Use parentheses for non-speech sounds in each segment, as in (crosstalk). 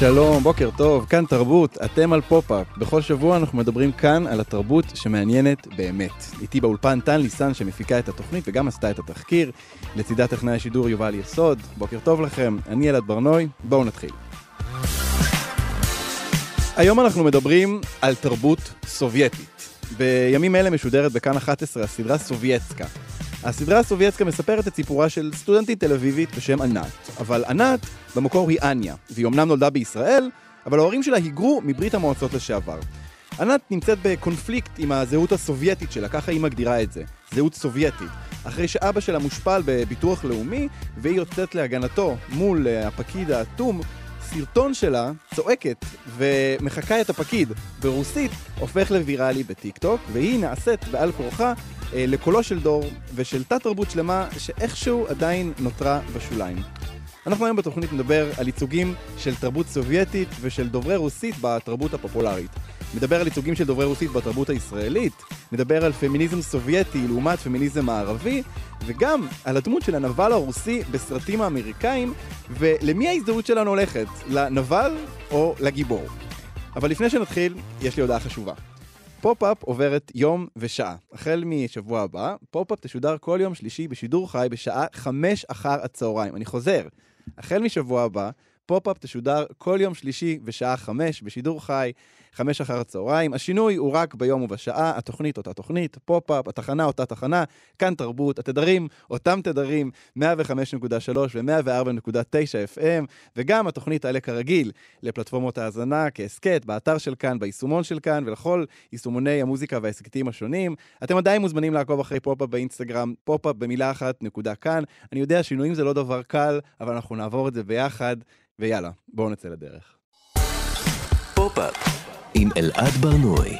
שלום, בוקר טוב, כאן תרבות, אתם על פופ-אפ. בכל שבוע אנחנו מדברים כאן על התרבות שמעניינת באמת. איתי באולפן טל ניסן שמפיקה את התוכנית וגם עשתה את התחקיר. לצידה טכנאי השידור יובל יסוד. בוקר טוב לכם, אני אלעד ברנוי, בואו נתחיל. היום אנחנו מדברים על תרבות סובייטית. בימים אלה משודרת בכאן 11 הסדרה סובייטסקה. הסדרה הסובייטסקה מספרת את סיפורה של סטודנטית תל אביבית בשם ענת, אבל ענת במקור היא אניה, והיא אמנם נולדה בישראל, אבל ההורים שלה היגרו מברית המועצות לשעבר. ענת נמצאת בקונפליקט עם הזהות הסובייטית שלה, ככה היא מגדירה את זה, זהות סובייטית. אחרי שאבא שלה מושפל בביטוח לאומי, והיא יוצאת להגנתו מול אה, הפקיד האטום, סרטון שלה צועקת ומחקה את הפקיד ברוסית, הופך לוויראלי בטיק טוק, והיא נעשית בעל כורחה אה, לקולו של דור ושל תת-תרבות שלמה שאיכשהו עדיין נותרה בשוליים. אנחנו היום בתוכנית נדבר על ייצוגים של תרבות סובייטית ושל דוברי רוסית בתרבות הפופולרית. נדבר על ייצוגים של דוברי רוסית בתרבות הישראלית, נדבר על פמיניזם סובייטי לעומת פמיניזם מערבי, וגם על הדמות של הנבל הרוסי בסרטים האמריקאים, ולמי ההזדהות שלנו הולכת, לנבל או לגיבור. אבל לפני שנתחיל, יש לי הודעה חשובה. פופ-אפ עוברת יום ושעה. החל משבוע הבא, פופ-אפ תשודר כל יום שלישי בשידור חי בשעה חמש אחר הצהריים. אני חוזר, החל משבוע הבא, פופ-אפ תשודר כל יום שלישי בשעה חמש בשידור חי חמש אחר הצהריים. השינוי הוא רק ביום ובשעה, התוכנית אותה תוכנית, פופ-אפ, התחנה אותה תחנה, כאן תרבות, התדרים אותם תדרים, 105.3 ו-104.9 FM, וגם התוכנית תעלה כרגיל לפלטפורמות ההאזנה כהסכת, באתר של כאן, ביישומון של כאן, ולכל יישומוני המוזיקה וההסכתים השונים. אתם עדיין מוזמנים לעקוב אחרי פופ-אפ באינסטגרם, פופ-אפ במילה אחת, נקודה כאן. אני יודע, שינויים זה לא דבר קל, אבל אנחנו נעבור את זה ביחד, ויאללה, בואו נצא לדרך. פופ-אפ עם אלעד ברנועי.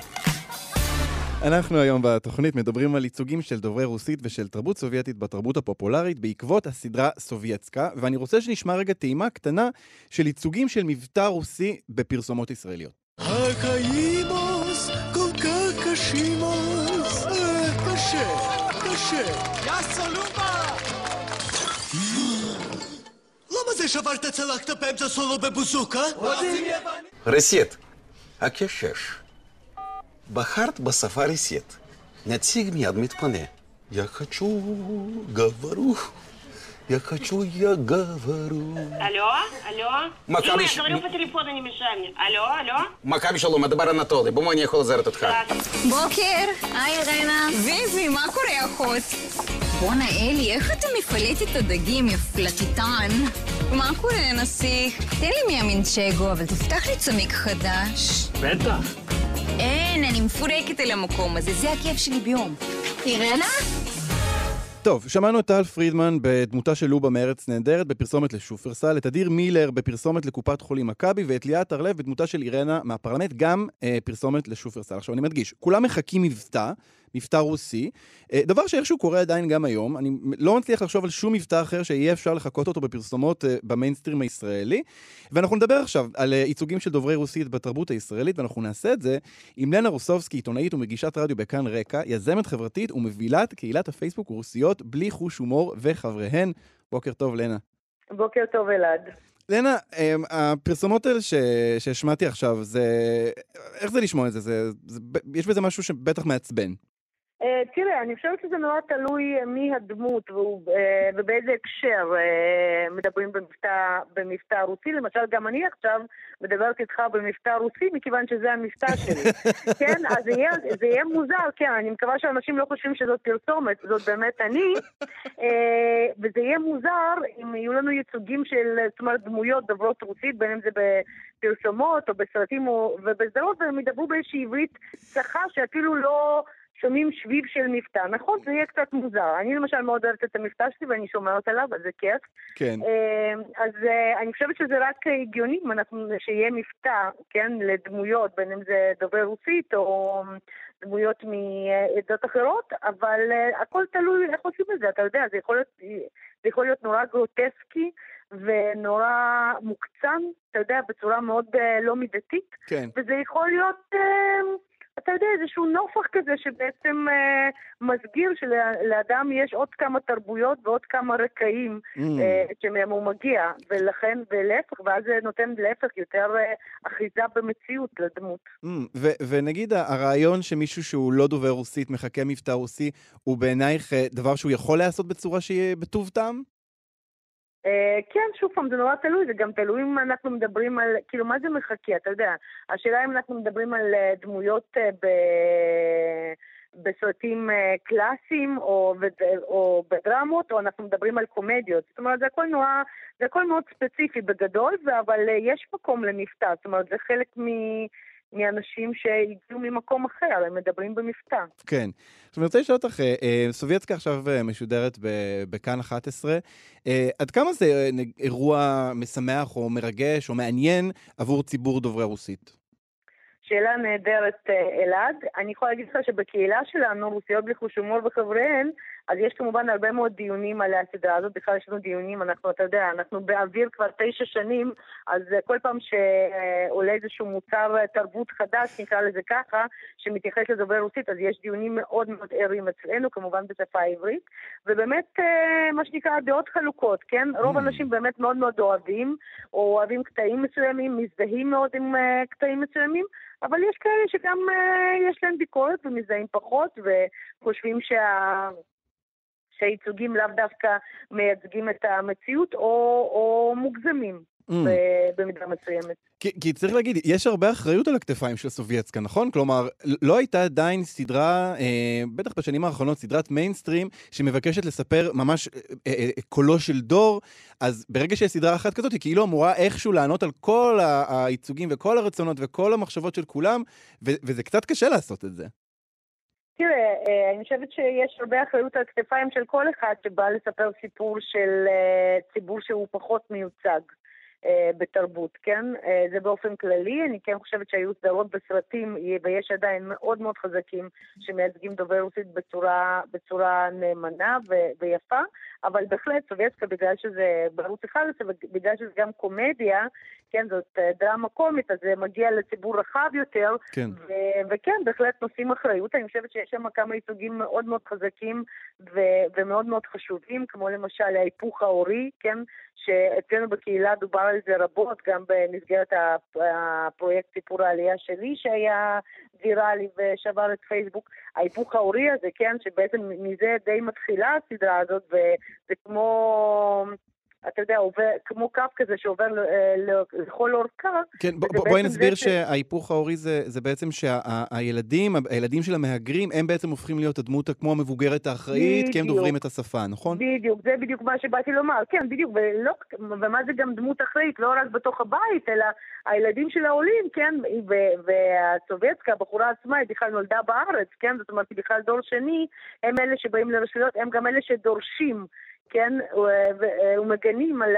אנחנו היום בתוכנית מדברים על ייצוגים של דוברי רוסית ושל תרבות סובייטית בתרבות הפופולרית בעקבות הסדרה סובייטסקה, ואני רוצה שנשמע רגע טעימה קטנה של ייצוגים של מבטא רוסי בפרסומות ישראליות. כל כך קשים קשה, קשה. למה זה שברת צלחת באמצע סולו בבוזוקה? רסית. הקשש. בחרת בשפה רוסית. נציג מיד מתפנה. Я хочу, говорю, я хочу, я говорю. Алло, алло. מכבי... ש... говорю по телефону, не мешай мне. Алло, алло. מכבי שלום, הדבר אנטולי, בוא אני יכול לזרת אותך. בוקר, היי רנה. ויבי, מה קורה אחות? בואנה אלי, איך אתה מפלט את הדגים, יא פלטיטן? מה קורה, נסיך? תן לי מהמינצ'גו, אבל תפתח לי צמיק חדש. בטח. אין, אני מפורקת על המקום הזה, זה הכיף שלי ביום. אירנה? טוב, שמענו את טל פרידמן בדמותה של לובה מארץ נהדרת בפרסומת לשופרסל, את אדיר מילר בפרסומת לקופת חולים מכבי, ואת ליאת הרלב בדמותה של אירנה מהפרלמנט, גם אה, פרסומת לשופרסל. עכשיו אני מדגיש, כולם מחכים מבטא, מבטא רוסי, אה, דבר שאיכשהו קורה עדיין גם היום, אני לא מצליח לחשוב על שום מבטא אחר שיהיה אפשר לחקות אותו בפרסומות אה, במיינסטרים הישראלי, ואנחנו נדבר עכשיו על אה, ייצוגים של דוברי רוסית בתרבות הישראלית, ואנחנו נעשה את זה עם לנה רוסובסקי, עיתונאית ומגישת רדיו בכאן רקע, יזמת חברתית ומבילת קהילת הפייסבוק רוסיות בלי חוש הומור וחבריהן. בוקר טוב, לנה. בוקר טוב, אלעד. לנה, הפרסומות האלה שהשמעתי עכשיו, זה... איך זה לשמוע את זה? זה... זה... יש בזה משהו שבטח מעצבן. אה, תראה, אני חושבת שזה מאוד תלוי מי הדמות אה, ובאיזה הקשר אה, מדברים במבטא, רוסי. למשל, גם אני עכשיו מדברת איתך במבטא רוסי, מכיוון שזה המבטא שלי. (laughs) כן? אז זה יהיה, מוזר, כן, אני מקווה שאנשים לא חושבים שזאת פרסומת, זאת באמת אני. וזה יהיה מוזר אם יהיו לנו ייצוגים של, זאת אומרת, דמויות דוברות רוסית, בין אם זה בפרסומות או בסרטים ובסדרות, והם ידברו באיזושהי עברית צחה שאפילו לא... שומעים שביב של מבטא. נכון, זה יהיה קצת מוזר. אני למשל מאוד אוהבת את המבטא שלי ואני שומרת עליו, אז זה כיף. כן. אה, אז אה, אני חושבת שזה רק הגיוני שיהיה מבטא, כן, לדמויות, בין אם זה דובר רוסית או דמויות מעדות אחרות, אבל אה, הכל תלוי איך עושים את זה, אתה יודע, זה יכול להיות, זה יכול להיות נורא גרוטסקי ונורא מוקצן, אתה יודע, בצורה מאוד אה, לא מידתית, כן. וזה יכול להיות... אה, אתה יודע, איזשהו נופח כזה שבעצם אה, מסגיר שלאדם יש עוד כמה תרבויות ועוד כמה רקעים Mm. אה, שמהם הוא מגיע, ולכן, ולהפך, ואז זה נותן להפך יותר אה, אחיזה במציאות לדמות. Mm, ו- ונגיד הרעיון שמישהו שהוא לא דובר רוסית מחכה מבטא רוסי, הוא בעינייך אה, דבר שהוא יכול להיעשות בצורה שיהיה בטוב טעם? אה, כן, שוב פעם, זה נורא תלוי, זה גם תלוי אם אנחנו מדברים על, כאילו, מה זה מחכה, אתה יודע. השאלה אם אנחנו מדברים על אה, דמויות אה, ב... בסרטים קלאסיים או, או בדרמות, או אנחנו מדברים על קומדיות. זאת אומרת, זה הכל נורא, זה הכל מאוד ספציפי בגדול, אבל יש מקום למבטא, זאת אומרת, זה חלק מ... מאנשים שהגיעו ממקום אחר, הם מדברים במבטא. כן. עכשיו אני רוצה לשאול אותך, אה, אה, סובייטסקה עכשיו אה, משודרת בכאן 11, אה, עד כמה זה אירוע משמח או מרגש או מעניין עבור ציבור דוברי רוסית? שאלה נהדרת, אלעד. אני יכולה להגיד לך שבקהילה שלנו, רוסיות בלי חוש הומור וחבריהן, אז יש כמובן הרבה מאוד דיונים על הסדרה הזאת. בכלל יש לנו דיונים, אנחנו, אתה יודע, אנחנו באוויר כבר תשע שנים, אז אה, כל פעם שעולה איזשהו מוצר אה, תרבות חדש, נקרא לזה ככה, שמתייחס לדוברי רוסית, אז יש דיונים מאוד מאוד ערים אצלנו, כמובן בשפה העברית. ובאמת, אה, מה שנקרא, דעות חלוקות, כן? רוב Mm. האנשים באמת מאוד מאוד אוהבים, או אוהבים קטעים מסוימים, מזדהים מאוד עם קטעים מסוימים, אבל יש כאלה שגם יש להם ביקורת ומזדהים פחות, וחושבים שה... שהייצוגים לאו דווקא מייצגים את המציאות, או, או מוגזמים Mm. במידה מסוימת. כי, כי צריך להגיד, יש הרבה אחריות על הכתפיים של סובייטסקה, נכון? כלומר, לא הייתה עדיין סדרה, אה, בטח בשנים האחרונות, סדרת מיינסטרים, שמבקשת לספר ממש אה, אה, אה, קולו של דור, אז ברגע שיש סדרה אחת כזאת, היא כאילו אמורה איכשהו לענות על כל הייצוגים וכל הרצונות וכל המחשבות של כולם, ו- וזה קצת קשה לעשות את זה. תראה, אה, אני חושבת שיש הרבה אחריות על כתפיים של כל אחד שבא לספר סיפור של אה, ציבור שהוא פחות מיוצג. אה, בתרבות, כן? זה באופן כללי, אני כן חושבת שהיו סדרות בסרטים, ויש עדיין מאוד מאוד חזקים שמייצגים דובר רוסית בצורה, בצורה נאמנה ו- ויפה, אבל בהחלט סובייטסקה, בגלל שזה בערוץ 11, ובגלל שזה גם קומדיה, כן, זאת אה, דרמה קומית, אז זה מגיע לציבור רחב יותר, כן. ו- וכן, בהחלט נושאים אחריות. אני חושבת שיש שם כמה ייצוגים מאוד מאוד חזקים ו- ומאוד מאוד חשובים, כמו למשל ההיפוך ההורי, כן, שאצלנו בקהילה דובר על זה רבות, גם במסגרת הפ- הפרויקט סיפור העלייה שלי, שהיה ויראלי ושבר את פייסבוק. ההיפוך ההורי הזה, כן, שבעצם מזה די מתחילה הסדרה הזאת, וזה כמו... אתה יודע, עובר, כמו קו כזה שעובר ל- ל- לכל אורכה. כן, בואי נסביר שההיפוך ההורי זה, זה בעצם שהילדים, הילדים של המהגרים, הם בעצם הופכים להיות הדמות כמו המבוגרת האחראית, כי הם בדיוק. דוברים את השפה, נכון? בדיוק, זה בדיוק מה שבאתי לומר. כן, בדיוק, ולא, ומה זה גם דמות אחראית, לא רק בתוך הבית, אלא הילדים של העולים, כן, ו- והסובייטקה, הבחורה עצמה, היא בכלל נולדה בארץ, כן, זאת אומרת, היא בכלל דור שני, הם אלה שבאים לרשויות, הם גם אלה שדורשים, כן, ו- ומגנים על,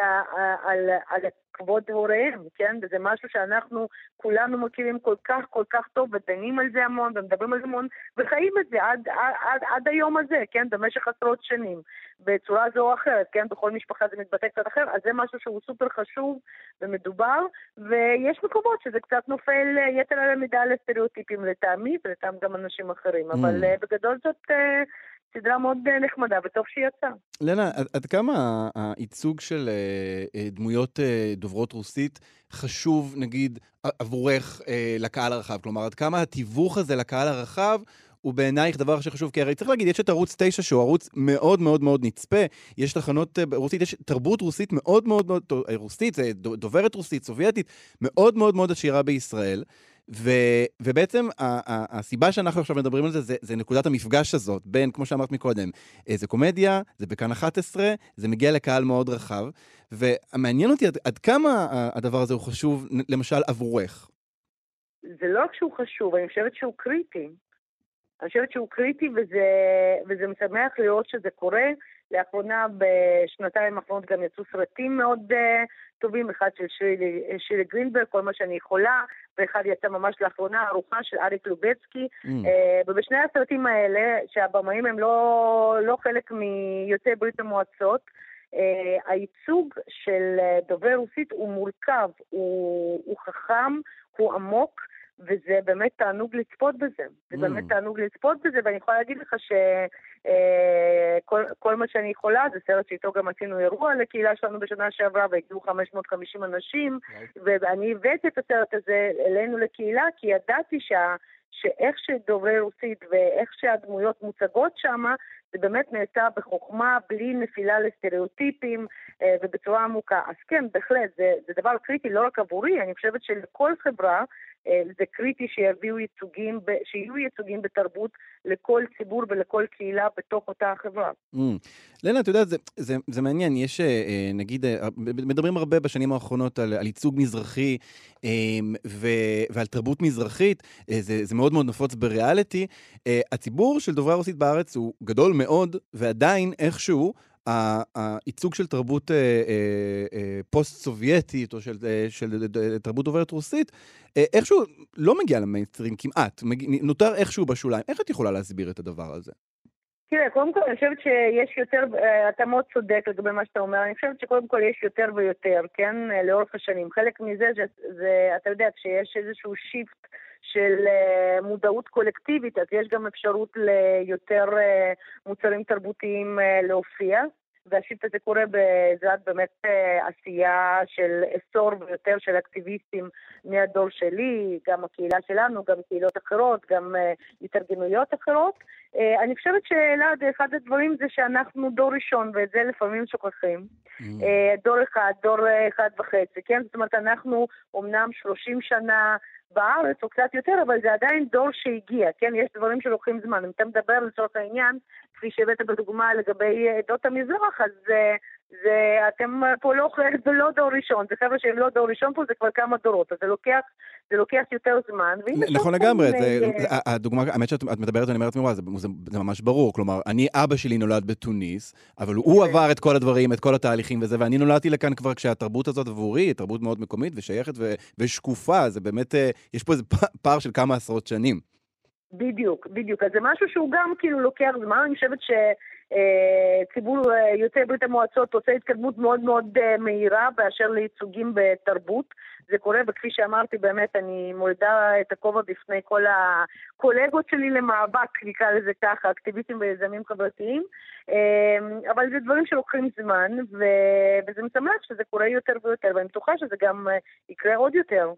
על, על כבוד הוריהם, כן, וזה משהו שאנחנו כולנו מכירים כל כך כל כך טוב, ודנים על זה המון, ומדברים על זה המון, וחיים את זה עד, עד, עד, עד היום הזה, כן, במשך עשרות שנים, בצורה זו או אחרת, כן, בכל משפחה זה מתבטא קצת אחר, אז זה משהו שהוא סופר חשוב ומדובר, ויש מקומות שזה קצת נופל אה, יתר על המידה לסטריאוטיפים לטעמי, ולטעם גם אנשים אחרים, Mm. אבל אה, בגדול זאת אה, סדרה מאוד אה, נחמדה, וטוב שהיא יצאה. לנה, עד, כמה הייצוג של אה, אה, דמויות דוברות רוסית חשוב, נגיד, עבורך לקהל הרחב? כלומר, עד כמה התיווך הזה לקהל הרחב הוא בעינייך דבר שחשוב? כי הרי צריך להגיד, יש את ערוץ 9 שהוא ערוץ מאוד מאוד מאוד נצפה, יש תחנות רוסית, יש תרבות רוסית מאוד מאוד מאוד, רוסית, דוברת רוסית, סובייטית, מאוד מאוד מאוד עשירה בישראל. ו, ובעצם ה, ה, הסיבה שאנחנו עכשיו מדברים על זה, זה, זה נקודת המפגש הזאת בין, כמו שאמרת מקודם, אה, זה קומדיה, זה בכאן 11, זה מגיע לקהל מאוד רחב, ומעניין אותי עד, עד כמה הדבר הזה הוא חשוב, למשל עבורך. זה לא רק שהוא חשוב, אני חושבת שהוא קריטי. אני חושבת שהוא קריטי וזה, וזה משמח לראות שזה קורה. לאחרונה, בשנתיים האחרונות גם יצאו סרטים מאוד uh, טובים, אחד של שירי, שירי גרינברג, כל מה שאני יכולה, ואחד יצא ממש לאחרונה, ארוחה של אריק לובצקי. Mm. Uh, ובשני הסרטים האלה, שהבמאים הם לא, לא חלק מיוצאי ברית המועצות, uh, הייצוג של דובר רוסית הוא מורכב, הוא, הוא חכם, הוא עמוק. וזה באמת תענוג לצפות בזה. זה Mm. באמת תענוג לצפות בזה, ואני יכולה להגיד לך שכל מה שאני יכולה, זה סרט שאיתו גם עשינו אירוע לקהילה שלנו בשנה שעברה, והגיעו 550 אנשים, ואני הבאתי את הסרט הזה אלינו לקהילה, כי ידעתי שה... שאיך שדוברי רוסית ואיך שהדמויות מוצגות שם, זה באמת נעשה בחוכמה, בלי נפילה לסטריאוטיפים אה, ובצורה עמוקה. אז כן, בהחלט, זה, זה דבר קריטי לא רק עבורי, אני חושבת שלכל חברה אה, זה קריטי שיביאו ייצוגים, שיהיו ייצוגים בתרבות לכל ציבור ולכל קהילה בתוך אותה חברה. Mm. לנה, את יודעת, זה, זה, זה מעניין, יש, אה, נגיד, אה, מדברים הרבה בשנים האחרונות על, על ייצוג מזרחי אה, ו, ועל תרבות מזרחית, אה, זה, זה מאוד מאוד נפוץ בריאליטי. אה, הציבור של דוברי הרוסית בארץ הוא גדול מאוד, ועדיין איכשהו, הייצוג של תרבות אה, אה, אה, פוסט-סובייטית או של, של תרבות דוברת רוסית, איכשהו לא מגיע למיינסטרים כמעט, נותר איכשהו בשוליים. איך את יכולה להסביר את הדבר הזה? תראה, קודם כל אני חושבת שיש יותר, אתה מאוד צודק לגבי מה שאתה אומר, אני חושבת שקודם כל יש יותר ויותר, כן, לאורך השנים. חלק מזה זה, זה אתה יודע, כשיש איזשהו שיפט של uh, מודעות קולקטיבית, אז יש גם אפשרות ליותר uh, מוצרים תרבותיים uh, להופיע. והשיפט הזה קורה בעזרת באמת עשייה של עשור ויותר של אקטיביסטים מהדור שלי, גם הקהילה שלנו, גם קהילות אחרות, גם התארגנויות אחרות. Uh, אני חושבת שאלעד, אחד הדברים זה שאנחנו דור ראשון, ואת זה לפעמים שוכחים. Mm. Uh, דור אחד, דור אחד וחצי, כן? זאת אומרת, אנחנו אומנם 30 שנה בארץ, או קצת יותר, אבל זה עדיין דור שהגיע, כן? יש דברים שלוקחים זמן. אם אתה מדבר לצורך העניין, כפי שהבאת בדוגמה לגבי עדות המזרח, אז זה, זה, אתם פה לא, זה לא דור ראשון, זה חבר'ה שהם לא דור ראשון פה, זה כבר כמה דורות, אז זה לוקח, זה לוקח יותר זמן. נכון לגמרי, זה, הדוגמה, האמת שאת מדברת ואני אומרת זה, זה, זה ממש ברור, כלומר, אני, אבא שלי נולד בתוניס, אבל הוא עבר את כל הדברים, את כל התהליכים וזה, ואני נולדתי לכאן כבר כשהתרבות הזאת עבורי היא תרבות מאוד מקומית ושייכת ו, ושקופה, זה באמת, יש פה איזה פער של כמה עשרות שנים. בדיוק, בדיוק. אז זה משהו שהוא גם כאילו לוקח זמן, אני חושבת שציבור יוצאי ברית המועצות עושה התקדמות מאוד מאוד מהירה באשר לייצוגים בתרבות. זה קורה, וכפי שאמרתי, באמת, אני מולדה את הכובע בפני כל הקולגות שלי למאבק, נקרא לזה ככה, אקטיביסטים ויזמים חברתיים, אבל זה דברים שלוקחים זמן, וזה משמח שזה קורה יותר ויותר, ואני בטוחה שזה גם יקרה עוד יותר.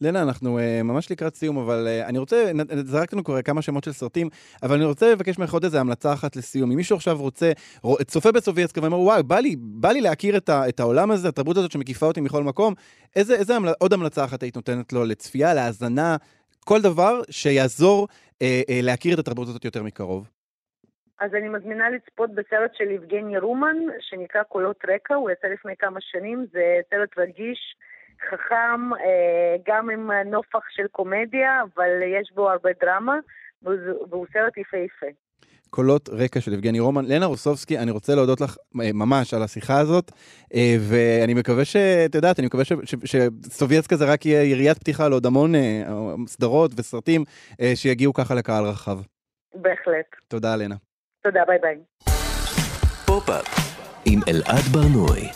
לנה, אנחנו uh, ממש לקראת סיום, אבל uh, אני רוצה, זרקנו כבר כמה שמות של סרטים, אבל אני רוצה לבקש ממך עוד איזה המלצה אחת לסיום. אם מישהו עכשיו רוצה, צופה בסובייצקה ואומר, וואי, בא לי, בא לי להכיר את, ה, את העולם הזה, התרבות הזאת שמקיפה אותי מכל מקום, איזה, איזה המל... עוד המלצה אחת היית נותנת לו לצפייה, להאזנה, כל דבר שיעזור uh, uh, להכיר את התרבות הזאת יותר מקרוב? אז אני מזמינה לצפות בסרט של יבגני רומן, שנקרא קולות רקע, הוא יצא לפני כמה שנים, זה סרט רגיש. חכם, גם עם נופך של קומדיה, אבל יש בו הרבה דרמה, והוא סרט יפהפה. קולות רקע של יבגני רומן. לנה רוסובסקי, אני רוצה להודות לך ממש על השיחה הזאת, ואני מקווה שאת יודעת, אני מקווה שסובייצקה זה רק יהיה יריית פתיחה לעוד המון סדרות וסרטים שיגיעו ככה לקהל רחב. בהחלט. תודה, לנה. תודה, ביי ביי. פופ-אפ עם אלעד ברנועי.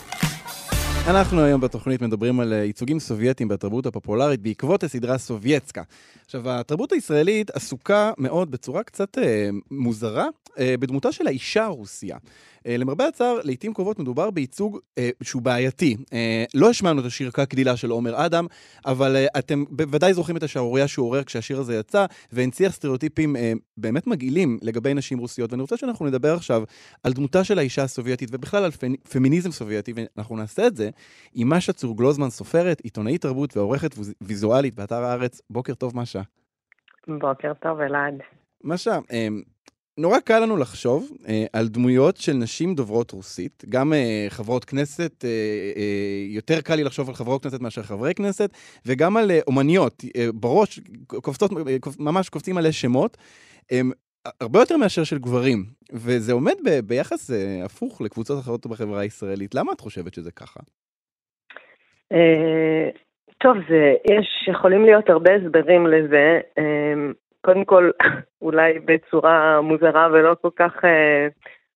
אנחנו היום בתוכנית מדברים על ייצוגים סובייטיים בתרבות הפופולרית בעקבות הסדרה סובייצקה. עכשיו, התרבות הישראלית עסוקה מאוד בצורה קצת אה, מוזרה אה, בדמותה של האישה הרוסיה. אה, למרבה הצער, לעיתים קרובות מדובר בייצוג אה, שהוא בעייתי. אה, לא השמענו את השיר קדילה של עומר אדם, אבל אה, אתם בוודאי זוכרים את השערורייה שהוא עורר כשהשיר הזה יצא, והנציח סטריאוטיפים אה, באמת מגעילים לגבי נשים רוסיות. ואני רוצה שאנחנו נדבר עכשיו על דמותה של האישה הסובייטית, ובכלל על פמיניזם סובייטי, ואנחנו נעשה את זה עם משה צור גלוזמן, סופרת, עיתונאית תרבות ועורכת ויזואלית באתר הארץ. בוקר טוב, משה. בוקר טוב, אלעד. משה, נורא קל לנו לחשוב אה, על דמויות של נשים דוברות רוסית, גם אה, חברות כנסת, אה, אה, יותר קל לי לחשוב על חברות כנסת מאשר חברי כנסת, וגם על אה, אומניות, אה, בראש, קופצות, קופ, ממש קופצים עלי שמות. אה, הרבה יותר מאשר של גברים, וזה עומד ב, ביחס אה, הפוך לקבוצות אחרות בחברה הישראלית. למה את חושבת שזה ככה? אה, טוב, זה, יש, יכולים להיות הרבה הסברים לזה. אה, קודם כל, אולי בצורה מוזרה ולא כל כך אה,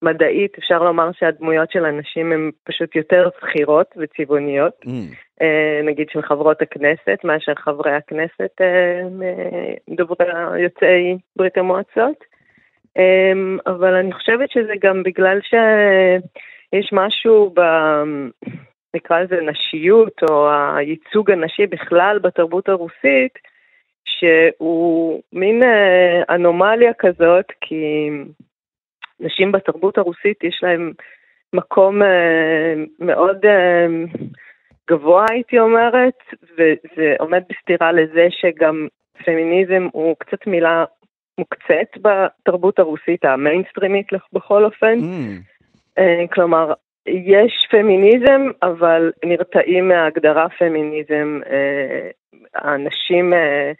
מדעית, אפשר לומר שהדמויות של הנשים הן פשוט יותר שכירות וצבעוניות, Mm. אה, נגיד של חברות הכנסת, מאשר חברי הכנסת אה, דוברי יוצאי ברית המועצות. אה, אבל אני חושבת שזה גם בגלל שיש משהו ב... נקרא לזה נשיות, או הייצוג הנשי בכלל בתרבות הרוסית, שהוא מין אה, אנומליה כזאת, כי נשים בתרבות הרוסית יש להם מקום אה, מאוד אה, גבוה, הייתי אומרת, וזה עומד בסתירה לזה שגם פמיניזם הוא קצת מילה מוקצת בתרבות הרוסית, המיינסטרימית בכל אופן. Mm. כלומר, יש פמיניזם, אבל נרתעים מההגדרה פמיניזם. האנשים אה,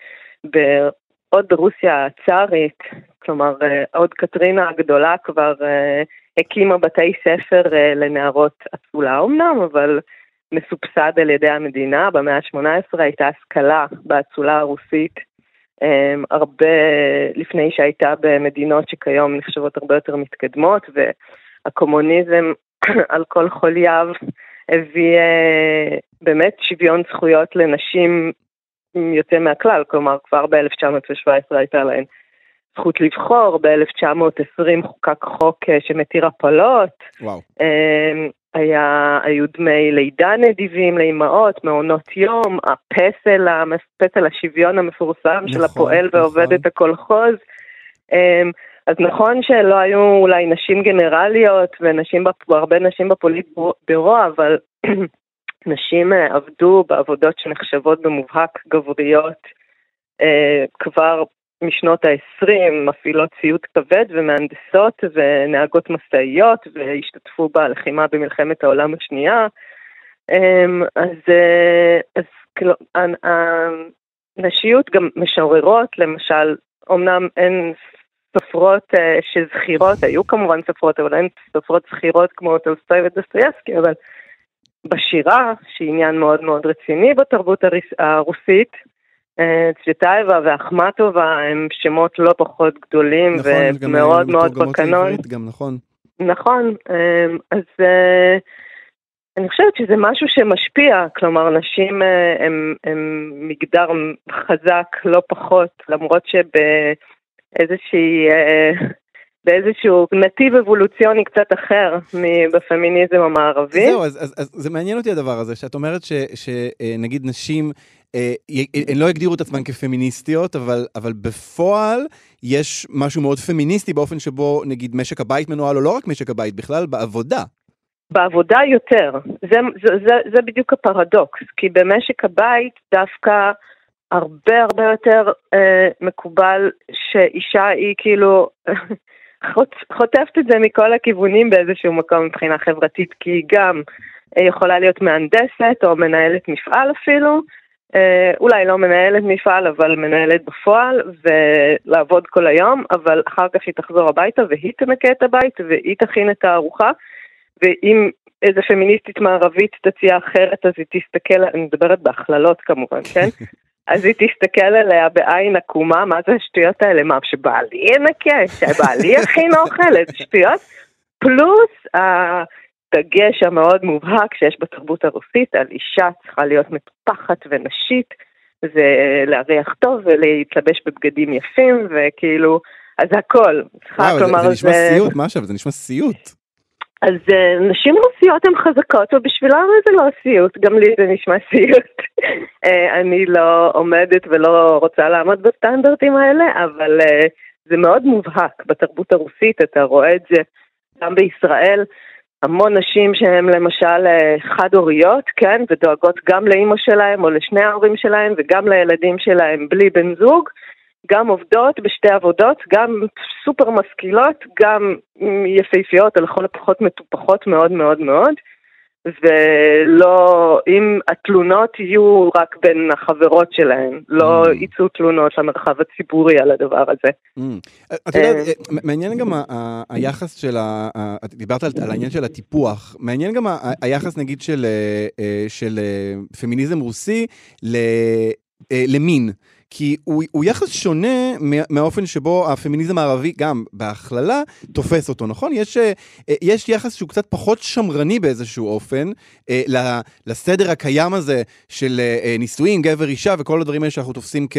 עוד ברוסיה הצארית, כלומר, אה, עוד קטרינה הגדולה כבר אה, הקימה בתי ספר אה, לנערות אצולה אמנם, אבל מסובסד על ידי המדינה. במאה ה-18 הייתה השכלה באצולה הרוסית. אה, הרבה לפני שהייתה במדינות שכיום נחשבות הרבה יותר מתקדמות, והקומוניזם (clears throat) על כל חולייו הביא באמת שוויון זכויות לנשים יוצא מהכלל, כלומר כבר ב-1917 הייתה להן זכות לבחור, ב-1920 חוקק חוק אה, שמתיר הפלות, וואו. אה, היה, היו דמי לידה נדיבים לאימהות, מעונות יום, הפסל, המס- פסל השוויון המפורסם של נכון, הפועל נכון. ועובדת הקולחוז. אמ, אז נכון שלא היו אולי נשים גנרליות ונשים, בפ- הרבה נשים בפוליטבירו, אבל נשים אה, עבדו בעבודות שנחשבות במובהק גבריות אה, כבר משנות ה-20, מפעילות ציוד כבד ומהנדסות ונהגות משאיות והשתתפו בלחימה במלחמת העולם השנייה. אמ, אז, אה, אז כאילו, הנ- הנשיות גם משוררות, למשל, אמנם אין סופרות שזכירות, היו כמובן סופרות, אבל אין סופרות זכירות כמו טולסטוי ודוסטויבסקי, אבל בשירה, שהיא עניין מאוד מאוד רציני בתרבות הרוסית, אה, צבטאייבה ואחמטובה הם שמות לא פחות גדולים נכון, גם ומאוד מאוד בקנון. גם, נכון. נכון, אמ, אז אה, אני חושבת שזה משהו שמשפיע, כלומר נשים אה, הם, הם מגדר חזק לא פחות, למרות שבאיזושהי, אה, באיזשהו נתיב אבולוציוני קצת אחר מ- בפמיניזם המערבי. זהו, אז, אז, אז זה מעניין אותי הדבר הזה, שאת אומרת שנגיד נשים, אה, י- הן לא הגדירו את עצמן כפמיניסטיות, אבל, אבל בפועל יש משהו מאוד פמיניסטי באופן שבו נגיד משק הבית מנוהל, או לא רק משק הבית, בכלל בעבודה. בעבודה יותר, זה, זה, זה, זה בדיוק הפרדוקס, כי במשק הבית דווקא הרבה הרבה יותר אה, מקובל שאישה היא כאילו חוטפת את זה מכל הכיוונים באיזשהו מקום מבחינה חברתית, כי היא גם אה, יכולה להיות מהנדסת או מנהלת מפעל אפילו, אה, אולי לא מנהלת מפעל אבל מנהלת בפועל ולעבוד כל היום, אבל אחר כך היא תחזור הביתה והיא תנקה את הבית והיא תכין את הארוחה. ואם איזה פמיניסטית מערבית תציע אחרת, אז היא תסתכל, אני מדברת בהכללות כמובן, כן? (laughs) אז היא תסתכל עליה בעין עקומה, מה זה השטויות האלה? מה, שבעלי ינקה? שבעלי יכין אוכל? איזה שטויות? פלוס הדגש המאוד מובהק שיש בתרבות הרוסית על אישה צריכה להיות מטופחת ונשית, ולהריח טוב ולהתלבש בבגדים יפים, וכאילו, אז הכל. צריכה, וואו, זה, זה נשמע זה- סיוט, מה עכשיו? זה נשמע סיוט. אז uh, נשים רוסיות הן חזקות, ובשבילם זה לא סיוט, גם לי זה נשמע (laughs) סיוט. uh, אני לא עומדת ולא רוצה לעמוד בסטנדרטים האלה, אבל uh, זה מאוד מובהק בתרבות הרוסית, אתה רואה את זה גם בישראל. המון נשים שהן למשל אה, חד-הוריות, כן, ודואגות גם לאימא שלהם או לשני ההורים שלהם וגם לילדים שלהם בלי בן זוג, גם עובדות בשתי עבודות, גם סופר משכילות, גם יפהפיות, או לכל הפחות מטופחות מאוד מאוד מאוד, ולא, אם התלונות יהיו רק בין החברות שלהן, לא Mm. יצאו תלונות למרחב הציבורי על הדבר הזה. Mm. את יודעת, אה, אה, מעניין גם היחס של ה... דיברת על על העניין של הטיפוח, מעניין גם היחס נגיד של אה, של פמיניזם רוסי ל- למין. כי הוא, הוא יחס שונה מה- מהאופן שבו הפמיניזם הערבי, גם בהכללה, תופס אותו, נכון? יש, אה, יש יחס שהוא קצת פחות שמרני באיזשהו אופן אה, לסדר הקיים הזה של אה, נישואים, גבר, אישה וכל הדברים האלה שאנחנו תופסים כ,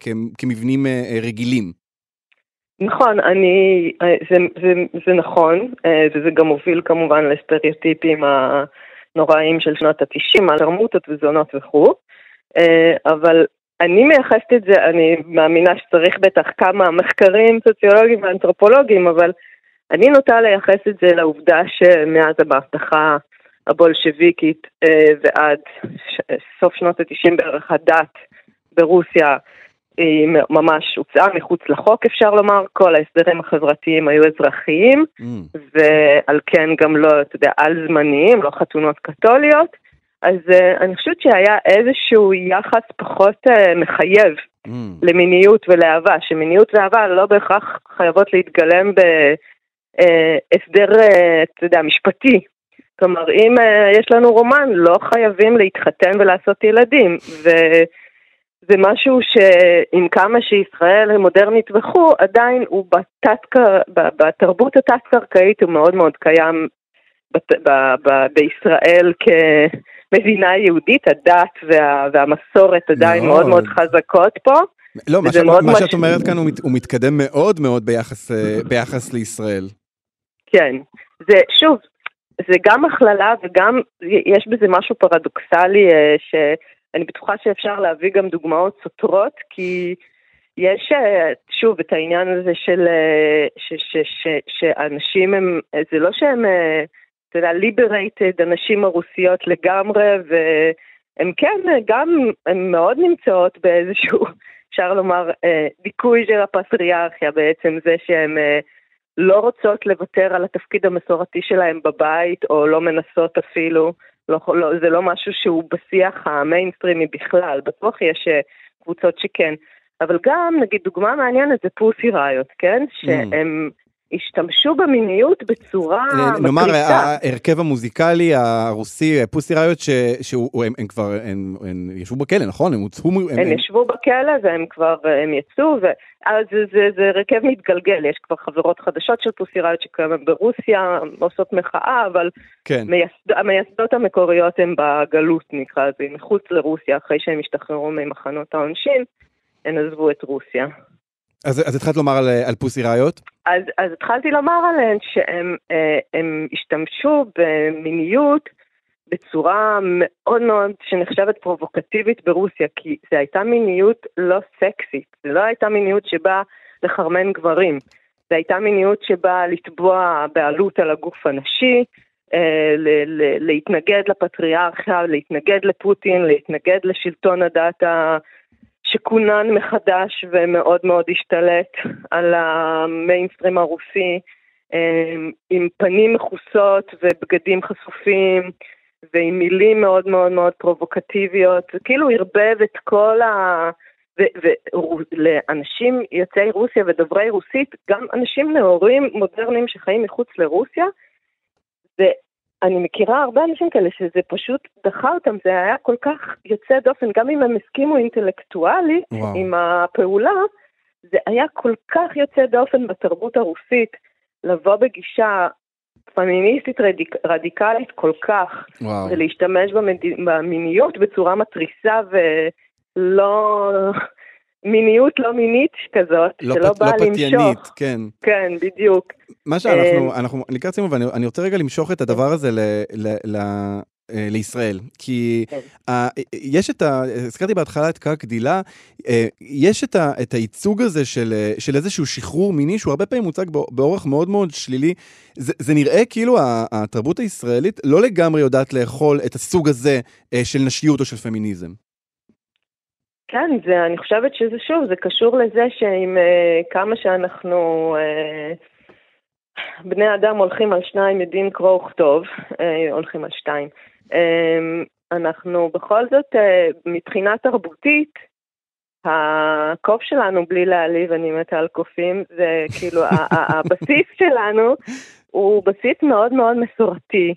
כ, כמבנים רגילים. נכון, אני, זה, זה, זה נכון, וזה גם מוביל כמובן לסטריאוטיפים הנוראים של שנות התשעים, על תרמותות וזונות וכו', אבל אני מייחסת את זה, אני מאמינה שצריך בטח כמה מחקרים סוציולוגיים ואנתרופולוגיים, אבל אני נוטה לייחס את זה לעובדה שמאז המהפכה הבולשביקית אה, ועד סוף שנות התשעים בערך הדת ברוסיה היא ממש הוצאה מחוץ לחוק אפשר לומר, כל ההסדרים החברתיים היו אזרחיים Mm. ועל כן גם לא, אתה יודע, על זמניים, לא חתונות קתוליות, אז uh, אני חושבת שהיה איזשהו יחס פחות uh, מחייב Mm. למיניות ולאהבה, שמיניות ואהבה לא בהכרח חייבות להתגלם בהסדר, אתה יודע, משפטי. כלומר, אם uh, יש לנו רומן, לא חייבים להתחתן ולעשות ילדים. וזה משהו שעם כמה שישראל מודרנית וכו', עדיין הוא בתת, בתרבות התת-קרקעית הוא מאוד מאוד קיים בת, ב, ב, בישראל כמדינה יהודית, הדת וה, והמסורת עדיין מאוד. מאוד מאוד חזקות פה. לא, מה, ש... מאוד מה מש- שאת אומרת כאן הוא, מת... הוא מתקדם מאוד מאוד ביחס, אה, ביחס לישראל. כן, זה שוב, זה גם הכללה וגם יש בזה משהו פרדוקסלי אה, שאני בטוחה שאפשר להביא גם דוגמאות סותרות, כי יש אה, שוב את העניין הזה של אה, ש, ש, ש, שאנשים הם, זה לא שהם, אתה יודע, liberated, הנשים הרוסיות לגמרי, והם כן, גם, הן מאוד נמצאות באיזשהו, אפשר לומר, אה, דיכוי של הפטריארכיה בעצם, זה שהן... אה, לא רוצות לוותר על התפקיד המסורתי שלהם בבית, או לא מנסות אפילו, לא, לא, זה לא משהו שהוא בשיח המיינסטרימי בכלל, בטוח יש אה, קבוצות שכן. אבל גם, נגיד, דוגמה מעניינת זה Pussy Riot, כן? שהם השתמשו במיניות בצורה אה, נאמר, מתריסה. ההרכב המוזיקלי הרוסי, אה, פוסי ראיות, ש- שהוא- הם הם כבר, הם ישבו בכלא, נכון? הם הוצאו... הם ישבו בכלא והם כבר, אה, הם יצאו, ואז זה, זה, זה רכב מתגלגל, יש כבר חברות חדשות של פוסי ראיות שקיימות ברוסיה, עושות מחאה, אבל כן. מייסד, המייסדות המקוריות הן בגלות נקרא לזה, מחוץ לרוסיה, אחרי שהם השתחררו ממחנות העונשין, הן עזבו את רוסיה. אז אז התחלת לומר על, אה, על פוסי ראיות? אז, אז התחלתי לומר עליהן שהם אה, השתמשו במיניות בצורה מאוד מאוד שנחשבת פרובוקטיבית ברוסיה, כי זו הייתה מיניות לא סקסית, זו לא הייתה מיניות שבאה לחרמן גברים, זו הייתה מיניות שבאה לתבוע בעלות על הגוף הנשי, אה, ל- ל- להתנגד לפטריארכיה, להתנגד לפוטין, להתנגד לשלטון הדת ה... שכונן מחדש ומאוד מאוד השתלט על המיינסטרים הרוסי, אה, עם פנים מכוסות ובגדים חשופים, ועם מילים מאוד מאוד מאוד פרובוקטיביות, זה כאילו ערבב את כל ה... ולאנשים יוצאי רוסיה ודוברי רוסית, גם אנשים נאורים מודרניים שחיים מחוץ לרוסיה, ואני מכירה הרבה אנשים כאלה שזה פשוט דחה אותם, זה היה כל כך יוצא דופן, גם אם הם הסכימו אינטלקטואלית וואו. עם הפעולה, זה היה כל כך יוצא דופן בתרבות הרוסית, לבוא בגישה פמיניסטית רדיק, רדיקלית כל כך, וואו. ולהשתמש במד... במיניות בצורה מתריסה ולא... מיניות לא מינית כזאת, לא שלא פת- באה לא פתיינית, למשוך. כן. כן, בדיוק. מה שאנחנו, אה, אנחנו לקראת סיום, ואני אני רוצה רגע למשוך את הדבר הזה ל, ל, ל, אה, לישראל. כי כן. ה, יש את ה... הזכרתי בהתחלה את קרק גדילה, אה, יש את, ה, את הייצוג הזה של, אה, של איזשהו שחרור מיני, שהוא הרבה פעמים מוצג בא- באורח מאוד מאוד שלילי. זה, זה נראה כאילו התרבות הישראלית לא לגמרי יודעת לאכול את הסוג הזה אה, של נשיות או של פמיניזם. כן, זה, אני חושבת שזה שוב, זה קשור לזה שעם uh, כמה שאנחנו uh, בני אדם הולכים על שניים מדין קרוא וכתוב, אה, הולכים על שתיים. אה, אנחנו בכל זאת, אה, מבחינה תרבותית, הקוף שלנו, בלי להעליב, אני מתה על קופים, זה כאילו, הבסיס שלנו הוא בסיס מאוד מאוד מסורתי.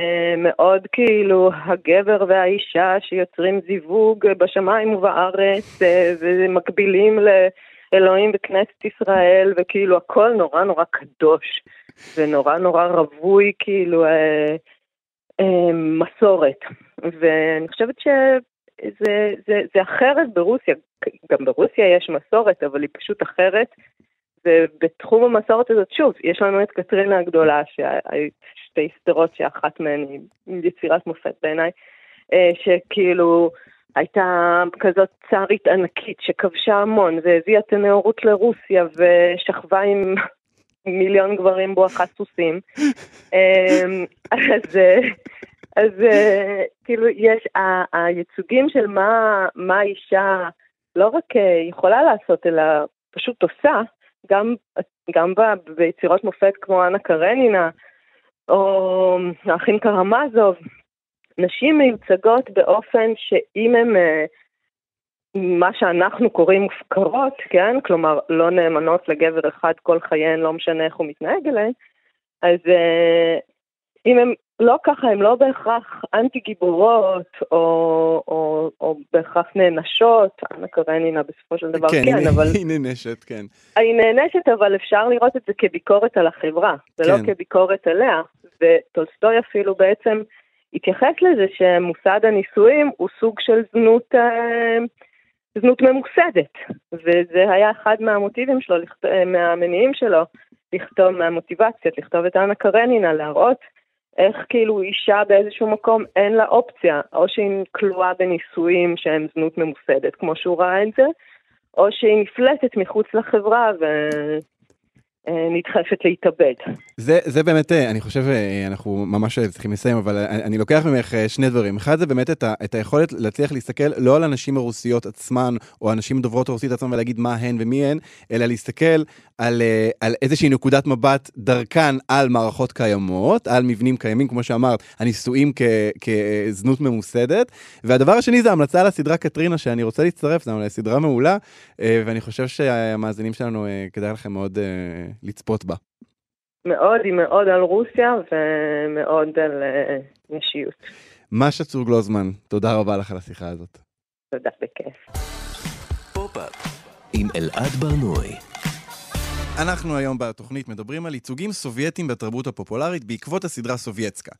אה, מאוד כאילו הגבר והאישה שיוצרים זיווג בשמיים ובארץ אה, ומקבילים לאלוהים בכנסת ישראל וכאילו הכל נורא נורא קדוש ונורא נורא רווי כאילו אה, אה, מסורת. ואני חושבת שזה זה, זה אחרת ברוסיה, גם ברוסיה יש מסורת אבל היא פשוט אחרת ובתחום המסורת הזאת, שוב, יש לנו את קטרינה הגדולה, שתי סדרות שאחת מהן היא יצירת מופת בעיניי, אה, שכאילו הייתה כזאת צארית ענקית שכבשה המון והביאה את הנאורות לרוסיה ושכבה עם (laughs) מיליון גברים בואכה סוסים. (laughs) אמ, אז, אה, אז אה, כאילו יש, הייצוגים של מה, מה האישה לא רק יכולה לעשות, אלא פשוט עושה, גם, גם ביצירות מופת כמו אנה קרנינה, או האחים קרמזוב, נשים מיוצגות באופן שאם הן מה שאנחנו קוראים מופקרות, כן? כלומר, לא נאמנות לגבר אחד כל חייהן, לא משנה איך הוא מתנהג אליהן, אז אם הן לא ככה, הן לא בהכרח אנטי גיבורות, או, או, או בהכרח נענשות, אנה קרנינה בסופו של דבר כן, כן אבל... היא נענשת, כן. היא נענשת, אבל אפשר לראות את זה כביקורת על החברה, ולא כן. כביקורת עליה, וטולסטוי אפילו בעצם התייחס לזה שמוסד הנישואים הוא סוג של זנות, אה, זנות ממוסדת, וזה היה אחד מהמוטיבים שלו, מהמניעים שלו, לכתוב, מהמוטיבציות, לכתוב את אנה קרנינה, להראות איך כאילו אישה באיזשהו מקום אין לה אופציה, או שהיא כלואה בנישואים שהם זנות ממוסדת, כמו שהוא ראה את זה, או שהיא נפלטת מחוץ לחברה ו... אה, נדחפת להתאבד. זה, זה באמת, אה, אני חושב, אה, אנחנו ממש צריכים לסיים, אבל אני לוקח ממך שני דברים. אחד זה באמת את, ה, את היכולת להצליח להסתכל לא על הנשים הרוסיות עצמן, או הנשים דוברות הרוסית עצמן ולהגיד מה הן ומי הן, אלא להסתכל על, על איזושהי נקודת מבט דרכן על מערכות קיימות, על מבנים קיימים, כמו שאמרת, הנישואים כ, כזנות ממוסדת. והדבר השני זה המלצה לסדרה קטרינה, שאני רוצה להצטרף, זו סדרה מעולה, ואני חושב שהמאזינים שלנו, כדאי לכם מאוד לצפות בה. מאוד, היא מאוד על רוסיה ומאוד על אה, נשיות. מאשה צור גלוזמן, תודה רבה לך על השיחה הזאת. תודה, בכיף. פופ-אפ עם אלעד בר-נוי. אנחנו היום בתוכנית מדברים על ייצוגים סובייטיים בתרבות הפופולרית בעקבות הסדרה סובייטסקה.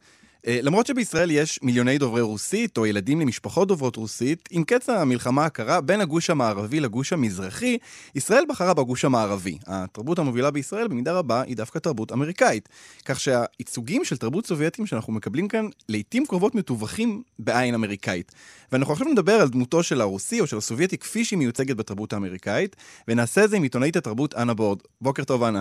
אה, למרות שבישראל יש מיליוני דוברי רוסית, או ילדים למשפחות דוברות רוסית, עם קץ המלחמה הקרה בין הגוש המערבי לגוש המזרחי, ישראל בחרה בגוש המערבי. התרבות המובילה בישראל במידה רבה היא דווקא תרבות אמריקאית. כך שהייצוגים של תרבות סובייטים שאנחנו מקבלים כאן, לעיתים קרובות מתווכים בעין אמריקאית. ואנחנו עכשיו נדבר על דמותו של הרוסי או של הסובייטי כפי שהיא מיוצגת בתרבות האמריקאית, ונעשה את זה עם עיתונאית התרבות אנה בורד. בוקר טוב, אנה.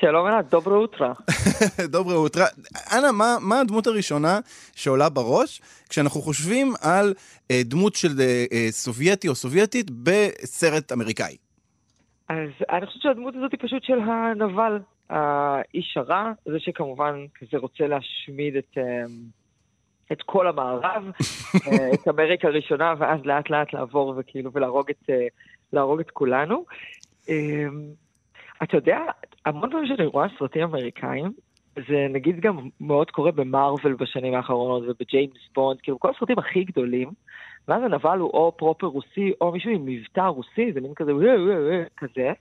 שלום ענת, דוברו אוטרה. (laughs) דוברו אוטרה. אנה, מה, מה הדמות הראשונה שעולה בראש כשאנחנו חושבים על אה, דמות של אה, אה, סובייטי או סובייטית בסרט אמריקאי? אז אני חושבת שהדמות הזאת היא פשוט של הנבל, האיש הרע, זה שכמובן כזה רוצה להשמיד את... אה, את כל המערב, (laughs) אה, את אמריקה הראשונה, ואז לאט לאט לעבור וכאילו, ולהרוג את, אה, להרוג את כולנו. אתה יודע, המון פעמים שאני רואה סרטים אמריקאים, זה נגיד גם מאוד קורה במארוול בשנים האחרונות ובג'יימס בונד, כאילו כל הסרטים הכי גדולים, ואז הנבל הוא או פרופר רוסי או מישהו עם מבטא רוסי, זה מין כזה כזה.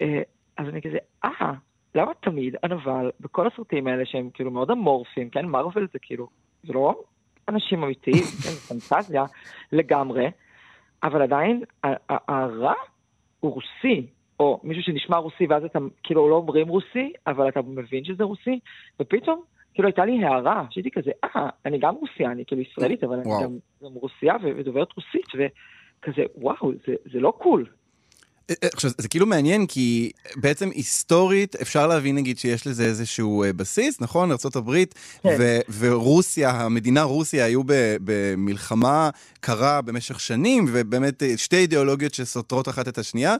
אה, אז אני כזה, אה, למה תמיד הנבל בכל הסרטים האלה שהם כאילו מאוד אמורפיים, כן, מרוויל זה כאילו, זה לא אנשים אמיתיים, (laughs) כן, זה פנטזיה לגמרי, אבל עדיין הרע הוא רוסי, או מישהו שנשמע רוסי, ואז אתה כאילו לא אומרים רוסי, אבל אתה מבין שזה רוסי, ופתאום, כאילו הייתה לי הערה, שהייתי כזה, אה, אני גם רוסיה, אני כאילו ישראלית, אבל וואו. אני גם, גם רוסיה ודוברת רוסית, וכזה, וואו, זה, זה לא קול. אה, אה, עכשיו, זה כאילו מעניין, כי בעצם היסטורית אפשר להבין נגיד שיש לזה איזשהו אה, בסיס, נכון? ארה"ב כן. ו- ורוסיה, המדינה רוסיה היו ב- במלחמה קרה במשך שנים, ובאמת שתי אידיאולוגיות שסותרות אחת את השנייה,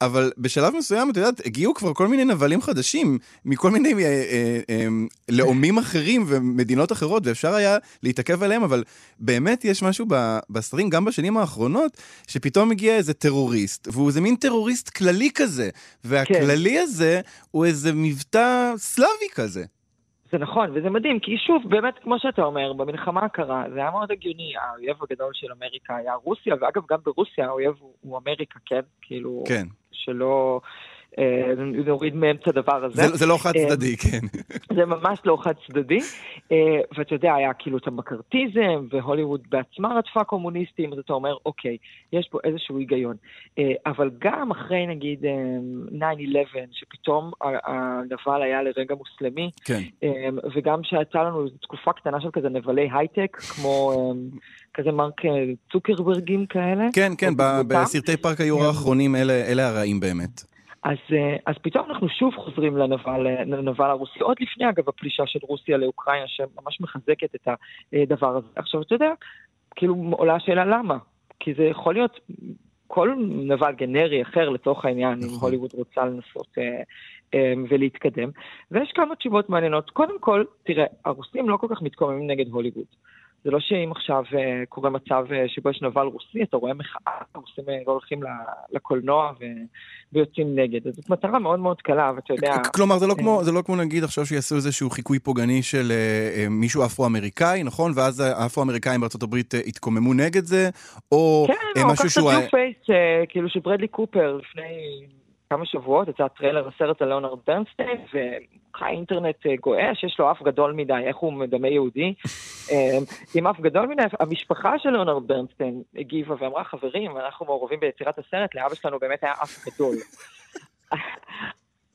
אבל בשלב מסוים, את יודעת, הגיעו כבר כל מיני נבלים חדשים, מכל מיני אה, אה, אה, לאומים אחרים ומדינות אחרות, ואפשר היה להתעכב עליהם, אבל באמת יש משהו ב- בסרטים, גם בשנים האחרונות, שפתאום מגיע איזה טרוריסט, והוא איזה מין טרוריסט כללי כזה, והכללי הזה הוא איזה מבטא סלאבי כזה. זה נכון, וזה מדהים, כי שוב, באמת, כמו שאתה אומר, במלחמה הקרה, זה היה מאוד הגיוני, האויב הגדול של אמריקה היה רוסיה, ואגב, גם ברוסיה האויב הוא, הוא אמריקה, כן? כאילו, כן. שלא נוריד מהם את הדבר הזה. זה, זה לא חד צדדי, כן. זה ממש לא חד צדדי, אה, ואתה יודע, היה כאילו את המקארתיזם, והוליווד בעצמה רדפה קומוניסטים, אז אתה אומר, אוקיי, יש פה איזשהו היגיון. אה, אבל גם אחרי נגיד אה, 9-11, שפתאום הנבל היה לרגע מוסלמי, כן. אה, וגם שהייתה לנו תקופה קטנה של כזה נבלי הייטק, כמו אה, כזה מרק אה, צוקרברגים כאלה. כן, כן. בסרטי פארק היורו האחרונים אלה אלה הרעים באמת. אז, אה, אז פתאום אנחנו שוב חוזרים לנבל, אה, לנבל הרוסי, עוד לפני אגב הפלישה של רוסיה לאוקראינה, שממש מחזקת את הדבר הזה. עכשיו, אתה יודע, כאילו עולה השאלה למה? כי זה יכול להיות כל נבל גנרי אחר לצורך העניין, אם נכון. הוליווד רוצה לנסות אה, אה, ולהתקדם. ויש כמה תשובות מעניינות. קודם כל, תראה, הרוסים לא כל כך מתקוממים נגד הוליווד. זה לא שאם עכשיו אה, קורה מצב אה, שבו יש נבל רוסי, אתה רואה מחאה, הרוסים אה, לא הולכים לקולנוע ו... ויוצאים נגד. אז זאת מטרה מאוד מאוד קלה, ואתה יודע... כלומר, זה לא כמו, זה לא כמו נגיד עכשיו שיעשו איזשהו חיקוי פוגעני של אה, מישהו אפרו-אמריקאי, נכון? ואז האפרו-אמריקאים אה, התקוממו נגד זה, או כן, אה, או משהו קח את שהוא... הניו face, כאילו שברדלי קופר לפני כמה שבועות, יצא טריילר לסרט על ליאונרד ברנסטיין, והאינטרנט אה, גועש, יש לו אף גדול מדי, איך הוא מדמה יהודי. (laughs) אה, עם אף גדול מדי, המשפחה של ליאונרד ברנסטיין הגיבה ואמרה, חברים, אנחנו מעורבים ביצירת הסרט, לאבא שלנו באמת היה אף גדול. (laughs)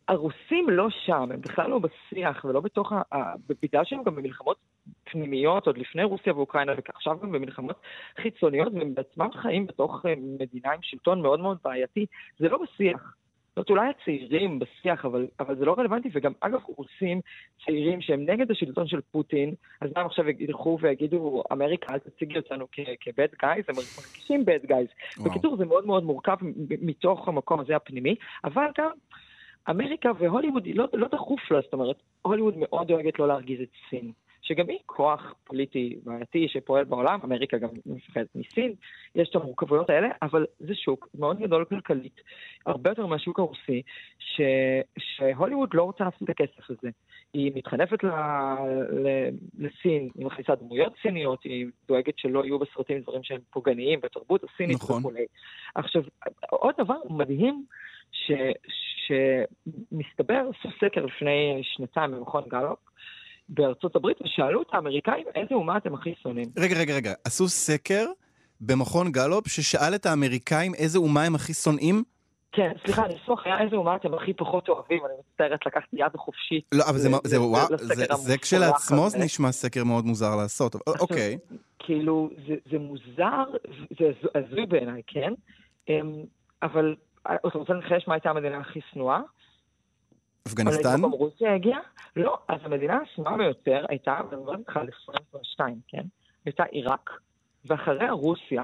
הרוסים לא שם, הם בכלל לא בשיח ולא בתוך ה... ה- בגלל שהם גם במלחמות פנימיות, עוד לפני רוסיה ואוקראינה, ועכשיו גם במלחמות חיצוניות, והם בעצמם חיים בתוך אה, מדינה עם שלטון מאוד מאוד בעייתי, זה לא בשיח. זאת אולי הצעירים בשיח, אבל, אבל זה לא רלוונטי, וגם אגב רוסים צעירים שהם נגד השלטון של פוטין, אז גם עכשיו ילכו ויגידו, אמריקה, אל תציגי אותנו כבד גייז, הם מרגישים בד גייז. בקיצור, זה מאוד מאוד מורכב מתוך המקום הזה הפנימי, אבל גם אמריקה והוליווד לא, לא דחוף לה, זאת אומרת, הוליווד מאוד דואגת לא להרגיז את סין. שגם היא כוח פוליטי בעייתי שפועל בעולם, אמריקה גם מפחדת מסין, יש את המורכבויות האלה, אבל זה שוק מאוד גדול כלכלית, הרבה יותר מהשוק הרוסי, ש... שהוליווד לא רוצה להפסיד את הכסף הזה. היא מתחנפת ל... ל... לסין, היא מכניסה דמויות סיניות, היא דואגת שלא יהיו בסרטים דברים שהם פוגעניים בתרבות הסינית נכון. וכולי. עכשיו, עוד דבר מדהים, ש... שמסתבר, עשו סקר לפני שנתיים במכון גלופ, בארצות הברית, ושאלו את האמריקאים איזה אומה אתם הכי שונאים. רגע, רגע, רגע, עשו סקר במכון גלופ ששאל את האמריקאים איזה אומה הם הכי שונאים? כן, סליחה, הניסוח היה איזה אומה אתם הכי פחות אוהבים, אני מצטערת לקחת יד חופשית. לא, אבל זה, וואו, זה, כשלעצמו. נשמע סקר מאוד מוזר לעשות, אוקיי. כאילו, זה, מוזר, זה הז- הזוי בעיניי, כן? אמ, אבל אתה רוצה לנחש מה הייתה המדינה הכי שנואה? אפגניסטן? אבל רוסיה הגיעה? לא, אז המדינה השנואה ביותר הייתה, לך, על 2022, כן? הייתה עיראק, ואחריה רוסיה.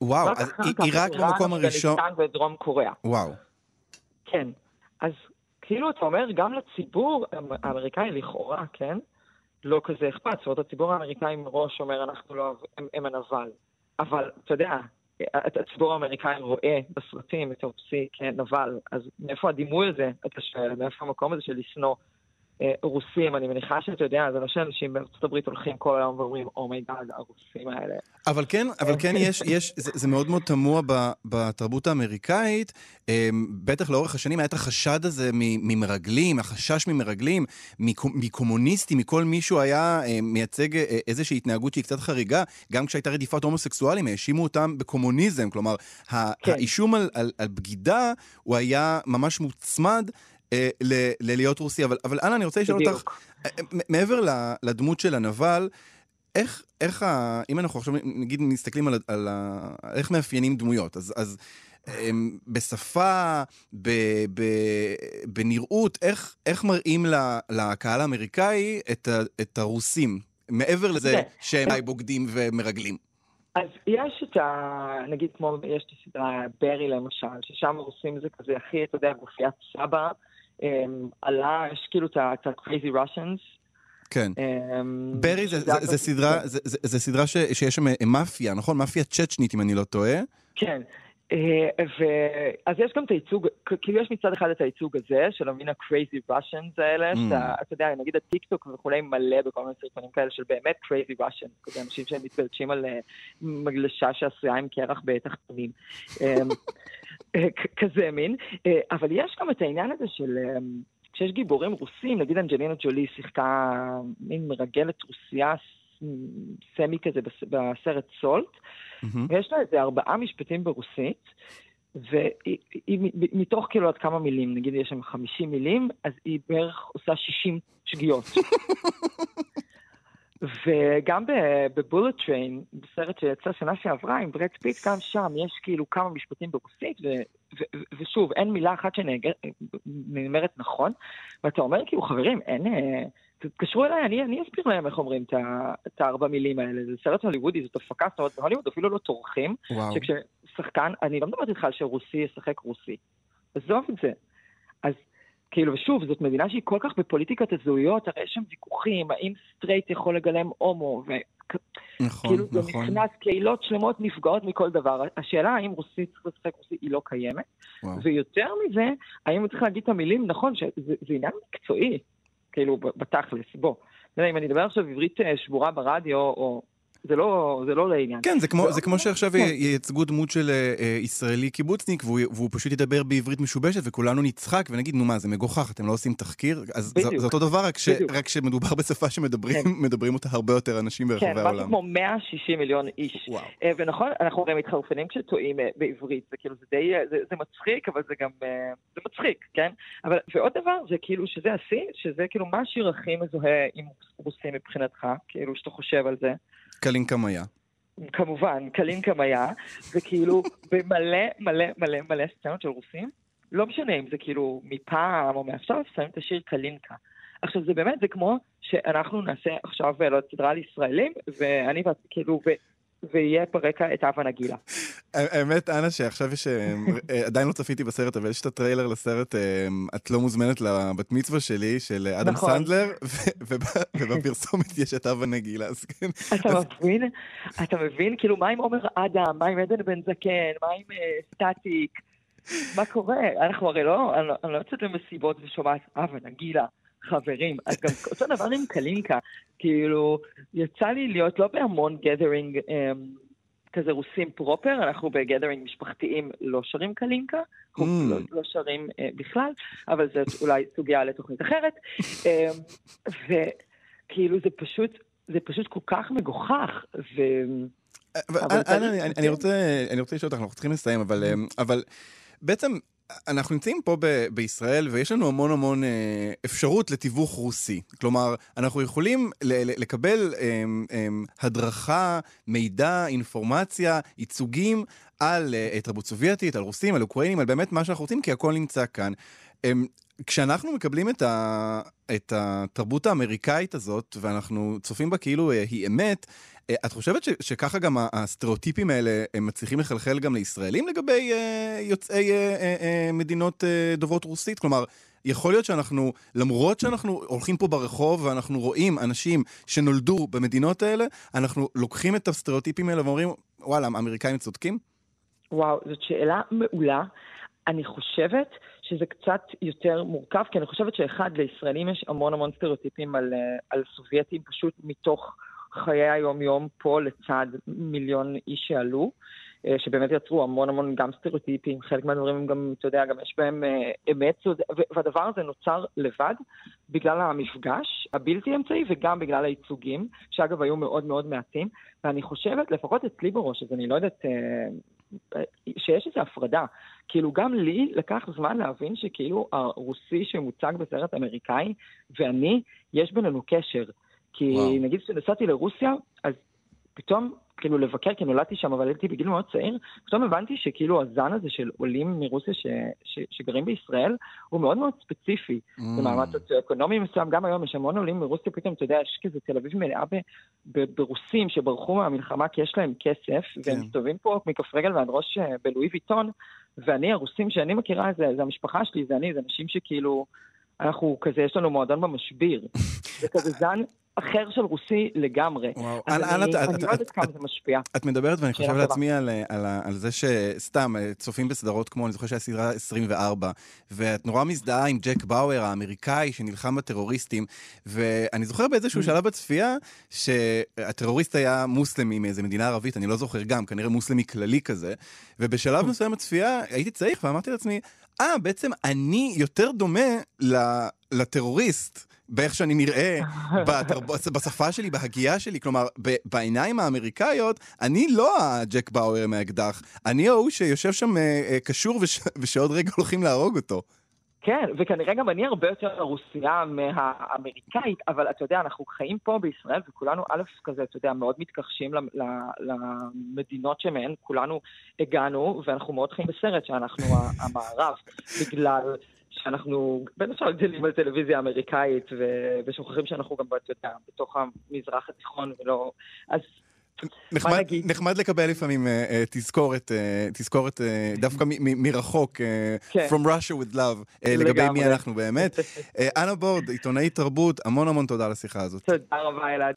וואו, אז עיראק במקום הראשון... אפגניסטן ודרום קוריאה. וואו. כן. אז כאילו אתה אומר, גם לציבור האמריקאי לכאורה, כן? לא כזה אכפת. זאת אומרת, הציבור האמריקאי מראש אומר, אנחנו לא, הם, הם הנבל. אבל, אתה יודע, הציבור האמריקאי רואה בסרטים את הרוסי כנבל, אז מאיפה הדימוי הזה, אתה שואל, מאיפה המקום הזה של לשנוא רוסים? אני מניחה שאתה יודע, זה לא שאנשים בארצות הברית הולכים כל היום ואומרים, oh my god, הרוסים האלה. אבל כן, אבל כן יש, יש, זה, זה מאוד מאוד תמוה בתרבות האמריקאית. אמ, בטח לאורך השנים היה את החשד הזה ממרגלים, החשש ממרגלים, מקו- מקומוניסטים, מכל מישהו היה אה, מייצג אה, איזושהי התנהגות שהיא קצת חריגה. גם כשהייתה רדיפת הומוסקסואלים, האשימו אותם בקומוניזם. כלומר, כן. האישום על, על, על בגידה, הוא היה ממש מוצמד. אה, ל- ללהיות רוסי, אבל, אבל אנה, אני רוצה לשאול אותך. אה, מעבר לדמות של הנבל, איך, איך ה... אם אנחנו עכשיו נגיד מסתכלים על, על ה... איך מאפיינים דמויות, אז, אז אמ, בשפה, ב, ב, בנראות, איך, איך מראים ל- לקהל האמריקאי את, ה, את הרוסים, מעבר לזה. שהם די בוגדים ומרגלים. אז יש את ה... נגיד כמו, יש את הסדרה ברי למשל, ששם הרוסים זה כזה הכי, אתה יודע, גופיית סבא. אמ, עלה, יש כאילו את ה-crazy Russians. כן. אמ, ברי זה, זה, זה סדרה, זה, זה, זה סדרה ש, שיש שם אה, מאפיה, נכון? מאפיה צ'צ'נית, אם אני לא טועה. כן. אה, ו... אז יש גם את הייצוג, כאילו יש מצד אחד את הייצוג הזה, של המין ה-crazy Russians האלה, Mm. שאתה, אתה יודע, נגיד הטיקטוק וכולי מלא בכל מיני סרטונים כאלה של באמת crazy Russians, כזה אנשים שהם מתגלשים על אה, מגלשה שעשויה עם קרח בתחתונים. אה, כזה מין. אה, אבל יש גם את העניין הזה של... אה, כשיש גיבורים רוסים, נגיד אנג'לינה ג'ולי שיחקה מין מרגלת רוסייה semi כזה בס- בסרט Salt, ויש לה איזה ארבעה משפטים ברוסית, ומתוך כאילו עד כמה מילים, נגיד יש שם 50 מילים, אז היא בערך עושה 60 שגיאות. (laughs) וגם ב Bullet Train, בסרט שיצא שנה שעברה עם ברד פיט, גם שם יש כאילו כמה משפטים ברוסית, ו- ו- ו- ושוב, אין מילה אחת שנאמרת נכון, ואתה אומר כאילו, חברים, אין... אה, תתקשרו אליי, אני, אני אסביר להם איך אומרים את הארבע מילים האלה. זה סרט הוליוודי, זאת הפקה, זאת אומרת, בהוליווד אפילו לא טורחים. שכששחקן, אני לא מדברת איתך על שרוסי ישחק רוסי. עזוב את זה. אז כאילו, ושוב, זאת מדינה שהיא כל כך בפוליטיקת הזהויות, הרי יש שם ויכוחים, האם סטרייט יכול לגלם הומו, נכון, וכאילו זה נכון. נכנס, קהילות שלמות נפגעות מכל דבר. השאלה האם רוסי צריך לשחק רוסי היא לא קיימת, וואו. ויותר מזה, האם הוא צריך להגיד את המילים, נכון, שזה זה עניין מקצועי, כאילו, בתכלס, בוא. יודע, אם אני אדבר עכשיו עברית אה, שבורה ברדיו, או... זה לא, זה לא לעניין. כן, זה כמו, לא, זה כמו שעכשיו כן. ייצגו דמות של אה, אה, ישראלי קיבוצניק, והוא, והוא פשוט ידבר בעברית משובשת, וכולנו נצחק ונגיד, נו מה, זה מגוחך, אתם לא עושים תחקיר? אז זה, בדיוק. זה אותו דבר, רק, ש, בדיוק. רק שמדובר בשפה שמדברים מדברים אותה הרבה יותר אנשים ברחבי כן, משהו העולם. כמו 160 מיליון איש. וואו. אה, ונכון, אנחנו הרי מתחרפנים כשטועים אה, בעברית, זה כאילו, זה די, אה, זה, זה מצחיק, אבל זה גם, אה, זה מצחיק, כן? אבל, ועוד דבר, זה כאילו, שזה השיא, שזה כאילו, מה השיר הכי מזוהה עם רוסים מבחינתך, כאילו, שאתה חושב על זה? קלינקה מאיה. כמובן, קלינקה מאיה, וכאילו, במלא מלא מלא מלא סצנות של רוסים, לא משנה אם זה כאילו מפעם או מעכשיו, שמים את השיר קלינקה. עכשיו, זה באמת, זה כמו שאנחנו נעשה עכשיו, לא יודעת, סדרה על ישראלים, ואני ואת, כאילו. ויהיה ברקע את אבה נגילה. האמת, אנה, שעכשיו יש... אה, אה, עדיין לא צפיתי בסרט, אבל יש את הטריילר לסרט אה, את לא מוזמנת לבת מצווה שלי, של אה, אדם נכון. סנדלר, ובפרסומת יש את אבה נגילה, אז כן. אתה מבין? אתה מבין? כאילו, מה עם עומר אדם? מה עם עדן בן זקן? מה עם אה, סטטיק? מה קורה? אנחנו הרי לא, אני לא- אני לא יוצאת למסיבות ושומעת, אבה נגילה. חברים, אז גם אותו דבר עם קלינקה, כאילו, יצא לי להיות לא בהמון גת'רינג כזה רוסים פרופר, אנחנו בגת'רינג משפחתיים לא שרים קלינקה, Mm. לא, לא שרים אה, בכלל, אבל זאת אולי סוגיה לתוכנית אחרת, אה, וכאילו זה פשוט, זה פשוט כל כך מגוחך, ו... אבל אבל אנה, צריך- אני- אני- אני רוצה אני רוצה לשאול אותך, אנחנו צריכים לסיים, אבל אה, אבל בעצם אנחנו נמצאים פה ב- בישראל ויש לנו המון המון אה, אפשרות לתיווך רוסי. כלומר, אנחנו יכולים ל- לקבל אה, אה, הדרכה, מידע, אינפורמציה, ייצוגים על אה, תרבות סובייטית, על רוסים, על אוקראינים, על באמת מה שאנחנו רוצים, כי הכל נמצא כאן. אה, כשאנחנו מקבלים את, ה, את התרבות האמריקאית הזאת, ואנחנו צופים בה כאילו אה, היא אמת, אה, את חושבת ש, שככה גם הסטריאוטיפים האלה הם מצליחים לחלחל גם לישראלים לגבי אה, יוצאי אה, אה, מדינות אה, דוברות רוסית? כלומר, יכול להיות שאנחנו, למרות שאנחנו הולכים פה ברחוב ואנחנו רואים אנשים שנולדו במדינות האלה, אנחנו לוקחים את הסטריאוטיפים האלה ואומרים, וואלה, האמריקאים צודקים? וואו, זאת שאלה מעולה. אני חושבת שזה קצת יותר מורכב, כי אני חושבת שאחד, לישראלים יש המון המון סטריאוטיפים על, אה, על סובייטים, פשוט מתוך חיי היום-יום פה לצד מיליון איש שעלו, אה, שבאמת יצרו המון המון גם סטריאוטיפים, חלק מהדברים הם גם, אתה יודע, גם יש בהם אה, אמת, והדבר הזה נוצר לבד בגלל המפגש הבלתי אמצעי וגם בגלל הייצוגים, שאגב היו מאוד מאוד מעטים, ואני חושבת, לפחות אצלי בראש, אז אני לא יודעת... שיש איזו הפרדה. כאילו, גם לי לקח זמן להבין שכאילו הרוסי שמוצג בסרט אמריקאי ואני, יש בינינו קשר. כי וואו. נגיד כשנסעתי לרוסיה, אז פתאום כאילו לבקר, כי נולדתי שם, אבל הייתי בגיל מאוד צעיר, פתאום הבנתי שכאילו הזן הזה של עולים מרוסיה ש, ש, שגרים בישראל, הוא מאוד מאוד ספציפי. Mm. זה מעמד סוציו-אקונומי מסוים, גם היום יש המון עולים מרוסיה, פתאום, אתה יודע, יש כזה תל אביב מלאה ב, ב, ברוסים שברחו מהמלחמה כי יש להם כסף, כן. והם מסתובבים פה מכף רגל ועד ראש אה, בלואי ויטון, ואני, הרוסים שאני מכירה, זה, זה המשפחה שלי, זה אני, זה אנשים שכאילו, אנחנו כזה, יש לנו מועדון במשביר. (laughs) זה כזה זן אחר של רוסי לגמרי. וואו. אז אנה, אני את- אני את- לא יודעת כמה את- זה משפיע. את מדברת ואני חושב. לעצמי על, על, על זה שסתם, אה, צופים בסדרות כמו, אני זוכר שהיה סדרה 24, ואת נורא מזדהה עם ג'ק באואר האמריקאי שנלחם בטרוריסטים, ואני זוכר באיזשהו שלב בצפייה, שהטרוריסט היה מוסלמי מאיזה מדינה ערבית, אני לא זוכר גם, כנראה מוסלמי כללי כזה, ובשלב מסוים בצפייה הייתי צעיר ואמרתי לעצמי, אה, בעצם אני יותר דומה ל- לטרוריסט. באיך שאני נראה, (laughs) בשפה שלי, בהגייה שלי, כלומר, בעיניים האמריקאיות, אני לא הג'ק באואר מהאקדח, אני ההוא שיושב שם אה, אה, קשור וש, (laughs) ושעוד רגע הולכים להרוג אותו. כן, וכנראה גם אני הרבה יותר רוסייה מהאמריקאית, אבל אתה יודע, אנחנו חיים פה בישראל וכולנו, א', כזה, אתה יודע, מאוד מתכחשים למדינות שמהן כולנו הגענו, ואנחנו מאוד חיים בסרט שאנחנו המערב, בגלל שאנחנו בין השאר גדלים על טלוויזיה אמריקאית, ו- ושוכחים שאנחנו גם, אתה יודע, בתוך המזרח התיכון ולא... אז נחמד? נחמד לקבל לפעמים אה, אה, תזכורת, אה, תזכורת אה, דווקא מ- מ- מרחוק, אה, כן. From Russia with Love, אה, לגבי מי. אנחנו באמת. (laughs) אה, אנה בורד, עיתונאית תרבות, המון המון תודה על השיחה הזאת. תודה רבה, אלעד.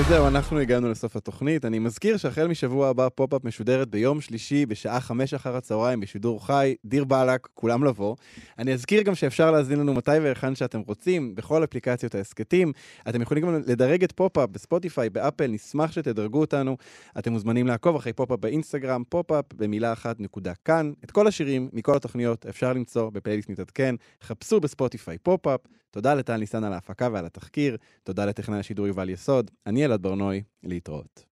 וזהו, אנחנו הגענו לסוף התוכנית. אני מזכיר שהחל משבוע הבא פופ-אפ משודרת ביום שלישי בשעה חמש אחר הצהריים בשידור חי, דיר באלק, כולם לבוא. אני אזכיר גם שאפשר להזין לנו מתי והיכן שאתם רוצים, בכל אפליקציות ההסכתים. אתם יכולים גם לדרג את פופ-אפ בספוטיפיי, באפל, נשמח שתדרגו אותנו. אתם מוזמנים לעקוב אחרי פופ-אפ באינסטגרם, פופ-אפ במילה אחת נקודה כאן. את כל השירים מכל התוכניות אפשר למצוא בפלייליסט מתעדכן. חפשו בספוטיפיי פופ-אפ. תודה לטל ניסן על ההפקה ועל התחקיר. תודה לטכנאי השידור יובל יסוד. אני אלעד בר-נוי, להתראות.